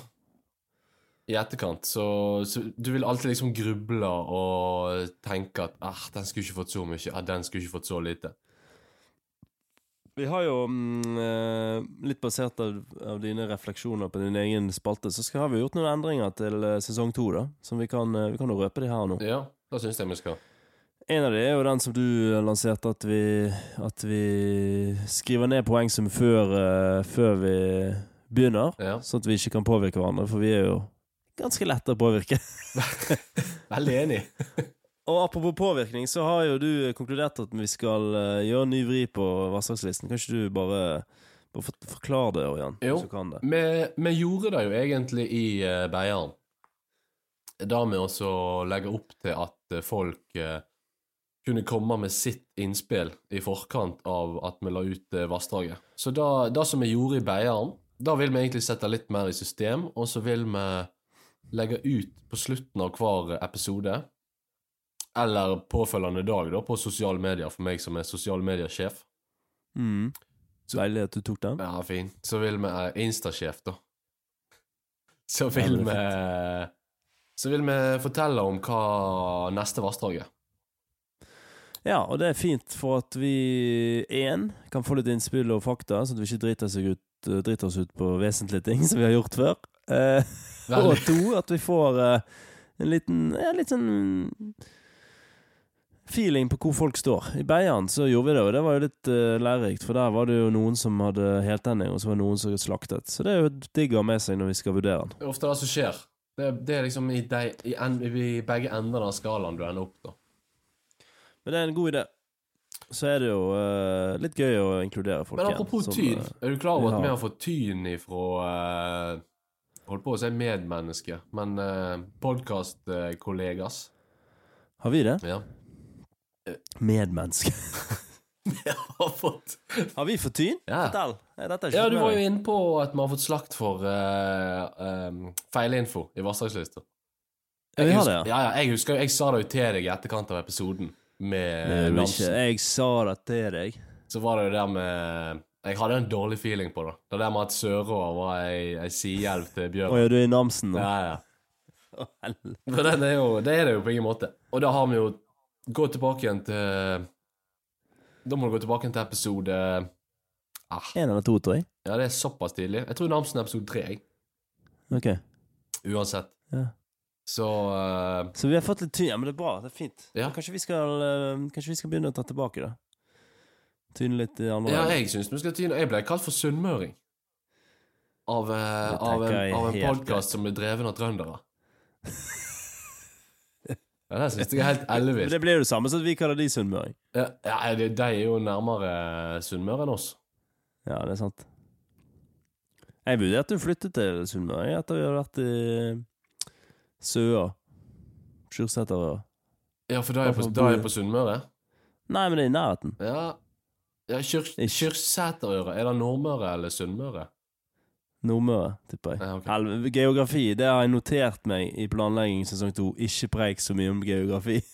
i etterkant, så, så Du vil alltid liksom gruble og tenke at ah, den skulle ikke fått så mye, ah, den skulle ikke fått så lite. Vi har jo, mm, eh, litt basert av, av dine refleksjoner på din egen spalte, så skal, har vi gjort noen endringer til eh, sesong to, da. Som vi kan, eh, vi kan røpe de her nå. Ja, da syns jeg vi skal. En av de er jo den som du lanserte, at vi, at vi skriver ned poengsum før, før vi begynner. Ja. Sånn at vi ikke kan påvirke hverandre, for vi er jo ganske lett å påvirke. (laughs) Veldig enig. (laughs) Og apropos påvirkning, så har jo du konkludert at vi skal eh, gjøre ny vri på vassdragslisten. Kan ikke du bare, bare forklare det, Ørjan? Jo. det? Vi, vi gjorde det jo egentlig i uh, Beiarn. Da med å legge opp til at eh, folk kunne komme med sitt innspill i forkant av at vi la ut vassdraget. Så det som vi gjorde i Beiarn, da vil vi egentlig sette litt mer i system, og så vil vi legge ut på slutten av hver episode, eller påfølgende dag, da, på sosiale medier, for meg som er sosiale medier-sjef. Mm. Deilig at du tok den. Ja, fin. Så vil vi uh, Insta-sjef, da. Så vil vi er Så vil vi fortelle om hva neste vassdrag er. Ja, og det er fint for at vi én kan få litt innspill og fakta, sånn at vi ikke driter, ut, eh, driter oss ut på vesentlige ting som vi har gjort før. Eh, (laughs) og to, at vi får uh, en liten ja, litt sånn feeling på hvor folk står. I Beiarn så gjorde vi det, og det var jo litt uh, lærerikt, for der var det jo noen som hadde heltenning, og så var det noen som hadde slaktet. Så det er jo digg å ha med seg når vi skal vurdere den. Det er ofte det som skjer. Det, det er liksom i, de, i, en, i begge endene av skalaen du ender opp, da. Men det er en god idé. Så er det jo uh, litt gøy å inkludere folk igjen. Men igjen, apropos som, tyn, er du klar over at vi har- fått tyn ifra Holdt på å si medmenneske, men uh, podkastkollegas. har vi det? Ja. Medmenneske. (laughs) Vi har fått Har vi fått tyn? Ja. Fortell. Er dette ikke Ja, du var jo inne på at vi har fått slakt for uh, um, feilinfo i vassdragslista. Ja, vi har det, ja. ja, ja. Jeg husker jo, jeg sa det jo til deg i etterkant av episoden med Det er Nansen. ikke. Jeg sa det til deg. Så var det jo der med Jeg hadde en dårlig feeling på det. Det der med at Sørå var ei, ei sidehjelp til Å Bjørn. ja, du er i Namsen nå? Ja, ja. For den er jo, det er det jo på ingen måte. Og da har vi jo Gå tilbake igjen til Da må du gå tilbake igjen til episode ah, En eller to, tror jeg. Ja, det er såpass tidlig. Jeg tror Namsen er episode tre, jeg. Ok. Uansett. Ja. Så uh, Så vi har fått litt tyn. Ja, men det er bra. Det er fint. Ja. Kanskje, vi skal, uh, kanskje vi skal begynne å ta tilbake det? Tyne litt i andre Ja, jeg syns vi skal tyne Jeg ble kalt for sunnmøring. Av, eh, av en, av en podkast som er dreven av trøndere. (laughs) ja, det syns jeg er helt ellevilt. det blir jo det samme som at vi kaller de sunnmøring. Ja, ja, de de er jo nærmere Sunnmøre enn oss. Ja, det er sant. Jeg vurderte å flytte til Sunnmøre etter vi hadde vært i Søa. Sjurseterøra. Ja, for da er jeg på, på Sunnmøre? Nei, men det er i nærheten. Ja, ja Kyrksæterøra. Er det Nordmøre eller Sunnmøre? Nordmøre, tipper jeg. Ja, okay. Geografi, det har jeg notert meg i planlegging sesong to. Ikke preik så mye om geografi. (laughs)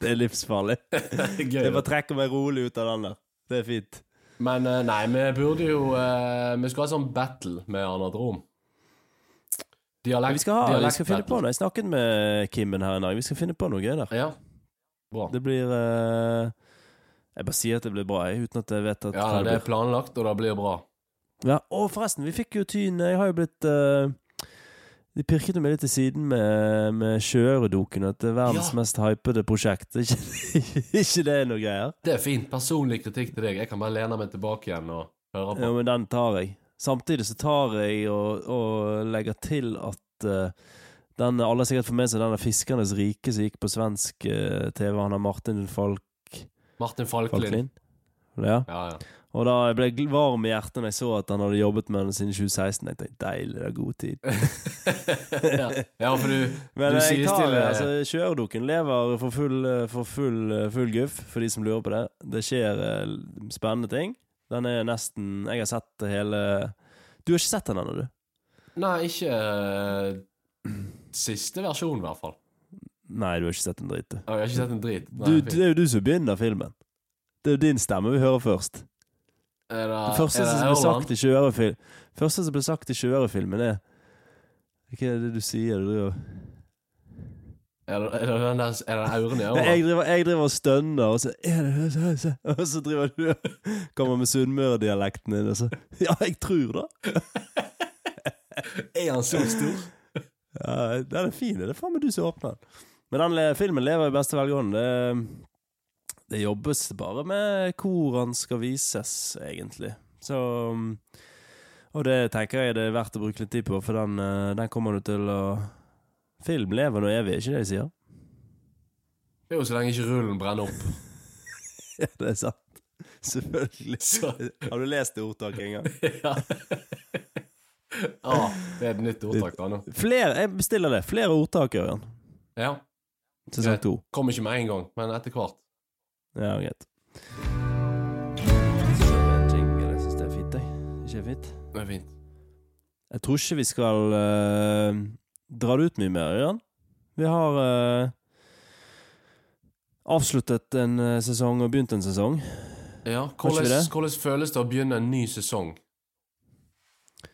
Det er livsfarlig. (laughs) Gøy. Jeg bare trekker meg rolig ut av den der. Det er fint. Men eh, nei, vi burde jo eh, Vi skulle ha sånn battle med Anadrom. Dialekt, Vi skal, ha, vi skal finne på noe. Jeg snakket med Kimmen her en dag. Vi skal finne på noe gøy der. Ja. Bra. Det blir eh, Jeg bare sier at det blir bra, jeg, uten at jeg vet at Ja, det det er planlagt, og det blir bra. Ja, og forresten, vi fikk jo tyn Jeg har jo blitt uh, De pirket jo meg litt til siden med, med Sjøøredoken, at det er verdens Ja. mest hypede prosjekt. (laughs) Ikke, ikke det er noe greier? Det er fint. Personlig kritikk til deg. Jeg kan bare lene meg tilbake igjen og høre på. Ja, men den tar jeg. Samtidig så tar jeg og, og legger til at uh, den, alle har sikkert fått med seg denne 'Fiskernes rike' som gikk på svensk eh, TV. Han har Martin Falk, Martin Falklin. Falklin. Ja. Ja, ja. Og da jeg ble jeg varm i hjertet når jeg så at han hadde jobbet med den siden 2016. Jeg tenkte deilig, det er god tid. (laughs) ja. ja, for du, (laughs) Men du sier stille altså, Sjøørdoken lever for full, eh, for full, eh, full guff, for de som lurer på det. Det skjer eh, spennende ting. Den er nesten Jeg har sett hele Du har ikke sett den ennå, du? Nei, ikke uh, (clears throat) siste versjon, i hvert fall. Nei, du har ikke sett en drit. du. Jeg har ikke sett en drit. Nei, du. Det er jo du som begynner filmen. Det er jo din stemme vi hører først. er det, Det første er det som ble sagt i Sjøørefilm Første som ble sagt i Sjøørefilmen, er Hva er det du sier? Du driver Er det, er det den der Er det auren i øret? Jeg, driver, jeg driver og stønner, og så er det så- så- Og så driver du Kommer med Sunnmøre-dialekten din, og så Ja, jeg tror det! (laughs) Er han så stor? Ja, den er fin. Det er faen meg du som åpner den. Men den filmen lever i beste velgående. Det, det jobbes bare med hvor han skal vises, egentlig. Så Og det tenker jeg det er verdt å bruke litt tid på, for den, eh, den kommer du til å Film lever nå evig, ikke det de sier? Er jo så lenge ikke rullen brenner opp. (laughs) Ja, det er sant. Selvfølgelig. Så, Har du lest det ordtaket en gang? (laughs) ja. ah, det er et nytt ordtak da nå. Flere, Jeg bestiller det. Flere ordtak, Ørjan. Ja. Sesong to. Kom ikke med en gang, men etter hvert. Ja, greit. Jeg syns det er fint, jeg. Ikke fint? Det er fint. Jeg tror ikke vi skal uh, dra det ut mye mer, Ørjan. Vi har uh, avsluttet en eh, sesong og begynt en sesong. Ja, hvordan, hvordan føles det å begynne en ny sesong?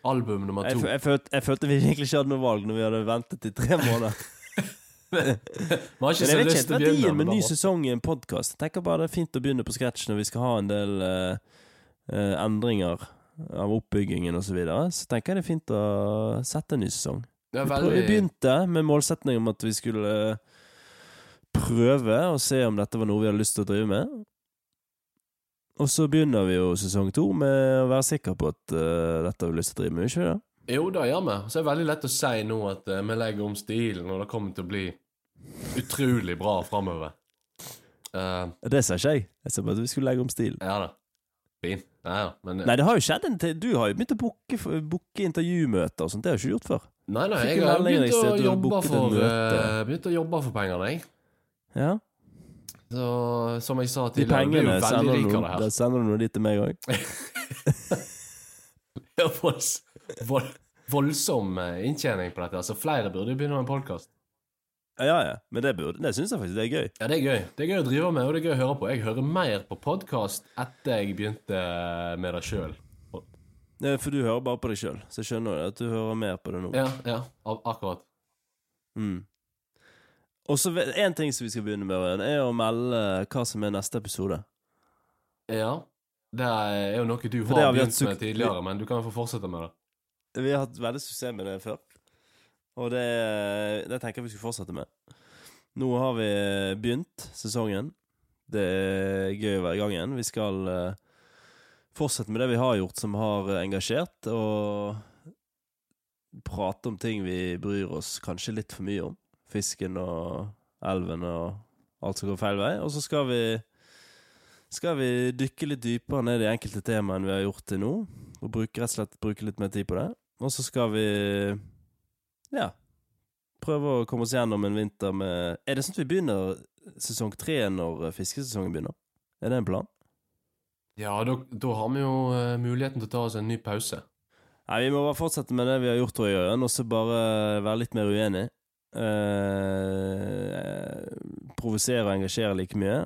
Album nummer to. Jeg, jeg, følte, jeg følte vi egentlig ikke hadde noe valg når vi hadde ventet i tre (laughs) måneder. (laughs) Vi har ikke Men så jeg vet lyst ikke til å helt begynne. verdien med ny sesong i en podkast. Tenker bare det er fint å begynne på scratch når vi skal ha en del uh, uh, endringer av oppbyggingen osv. Så, videre. så tenker jeg det er fint å sette en ny sesong. Vi, prøv, vi begynte med målsetning om at vi skulle eh, prøve å se om dette var noe vi hadde lyst til å drive med. Og så begynner vi jo sesong to med å være sikker på at dette har vi lyst til å drive med, ikke det? Jo, det gjør vi. Så er det veldig lett å si nå at eh, vi legger om stilen, og det kommer til å bli utrolig bra framover. Eh, Det sa ikke jeg. Jeg sa bare at vi skulle legge om stilen. ja da. Fin. Ja, ja. Men Nei, det har jo skjedd en til. Du har jo begynt å booke, booke intervjumøter og sånt. Det har du ikke gjort før. Nei, nei, Fikk jeg en har melding begynt å, å at du hadde jobbe booket et for møte. eh, Begynt å jobbe for pengene, jeg. Ja. Så som jeg sa De tidligere, jeg blir pengene veldig sender du rik av noe, det da her. sender du til meg òg. (laughs) Ja, volds, vold, voldsom eh, inntjening på dette. Altså, flere burde begynne med podkast. Ja, ja. Men det, burde- det syns jeg faktisk det er gøy. Ja, det er gøy. Det er gøy å drive med, og det er gøy å høre på. Jeg hører mer på podkast etter jeg begynte med det sjøl. Ja, For du hører bare på deg sjøl, så jeg skjønner at du hører mer på det nå. Ja, ja, ak- akkurat. Mm. Og så En ting som vi skal begynne med, Ørjan, er å melde hva som er neste episode. Ja. Det er jo noe du har har begynt med tidligere, men du kan få fortsette med det. Vi har hatt veldig suksess med det før, og det, det tenker jeg vi skal fortsette med. Nå har vi begynt sesongen. Det er gøy å være i gang igjen. Vi skal eh, fortsette med det vi har gjort som har engasjert, og prate om ting vi bryr oss kanskje litt for mye om. Fisken og elven og alt som går feil vei. Og så skal vi skal vi dykke litt dypere ned i enkelte temaer enn vi har gjort til nå. Og bruke, rett og slett bruke litt mer tid på det. Og så skal vi ja prøve å komme oss gjennom en vinter med Er det sånn at vi begynner sesong tre når fiskesesongen begynner? Er det en plan? Ja, da, da har vi jo uh, muligheten til å ta oss en ny pause. Nei, vi må bare fortsette med det vi har gjort, og så bare være litt mer uenig. Uh, provosere og engasjere like mye.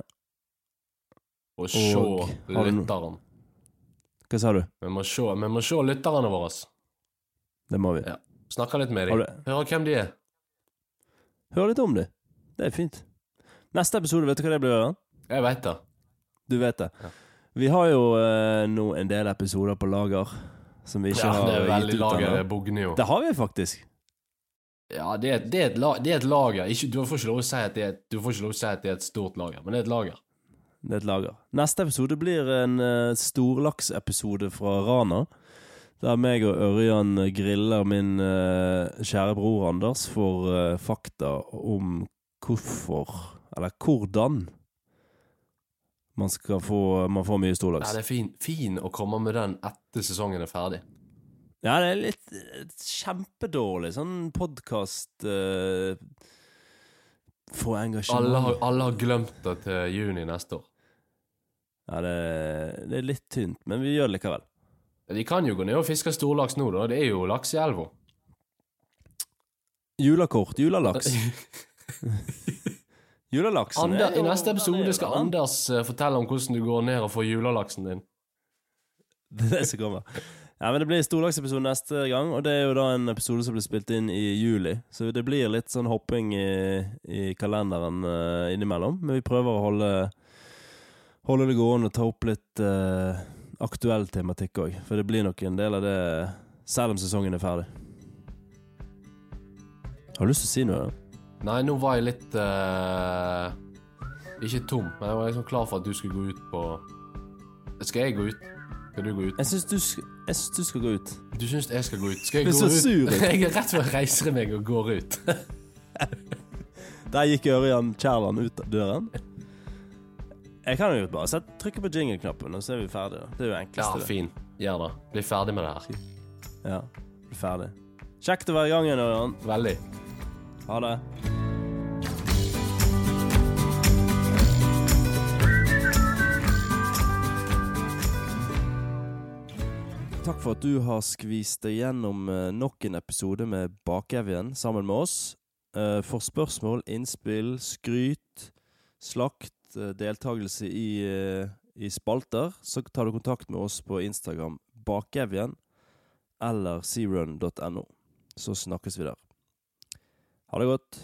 Og se lytteren. Hva sa du? Vi må se, vi må se lytterne våre. Det må vi. Ja. Snakke litt med dem. Høre hvem de er. Hør litt om dem. Det er fint. Neste episode, vet du hva det blir, Jørgen? Jeg veit det. Du vet det. Ja. Vi har jo eh, nå en del episoder på lager som vi ikke Ja, har det er gitt veldig ut lager, det bugner jo. Det har vi faktisk. Ja, det er, det er, et, la, det er et lager. Ikke, du får ikke si det er, du får ikke lov å si at det er et stort lager, men det er et lager. Det er et lager. Neste episode blir en uh, storlaksepisode fra Rana. Der meg og Ørjan griller min eh, kjære bror Anders for eh, fakta om hvorfor, eller hvordan, man skal få Man får mye Ja, det er fin, fin å komme med den etter sesongen er ferdig. Ja, det er litt eh, kjempedårlig sånn podkast uh, Få engasjement. Alle har, alle har glemt det til juni neste år. Ja, det, det er litt tynt, men vi gjør det likevel. De kan jo gå ned og fiske storlaks nå, da. Det er jo laks i elva. Julakort. julalaks. Julalaksen (laughs) Ander, er jo- I neste episode skal den. Anders eh, fortelle om hvordan du går ned og får julalaksen din. (laughs) Det er det som kommer. Ja, men Det blir storlaksepisode neste gang, og det er jo da en episode som blir spilt inn i juli. Så det blir litt sånn hopping i, i kalenderen uh, innimellom. Men vi prøver å holde, holde det gående og ta opp litt eh, aktuell tematikk òg. For det blir nok en del av det selv om sesongen er ferdig. Har du lyst til å si noe? da? Nei, nå var jeg litt uh, Ikke tom, men jeg var liksom klar for at du skulle gå ut på Skal jeg gå ut? Skal du gå ut? Jeg syns du, du skal gå ut. Du syns jeg skal gå ut? Skal jeg Du er gå så sur ut. (laughs) jeg er rett før jeg reiser meg og går ut. (laughs) Der gikk Ørjan Kjærland ut av døren. (laughs) Jeg kan jo bare sette, trykke på jingle-knappen, og så er vi ferdige. da. Det er jo Ja, enkleste. det. fin. Gjør det. Bli ferdig med det her. Ja, bli ferdig. Kjekt å være i gang igjen, Ørjan. Veldig. Ha det. Takk for at du har skvist deg gjennom eh, nok en episode med Bakevjen sammen med oss. Eh, For spørsmål, innspill, skryt, slakt, deltakelse i, eh, i spalter, så tar du kontakt med oss på Instagram bakevjen eller searun.no. Så snakkes vi der. Ha det godt.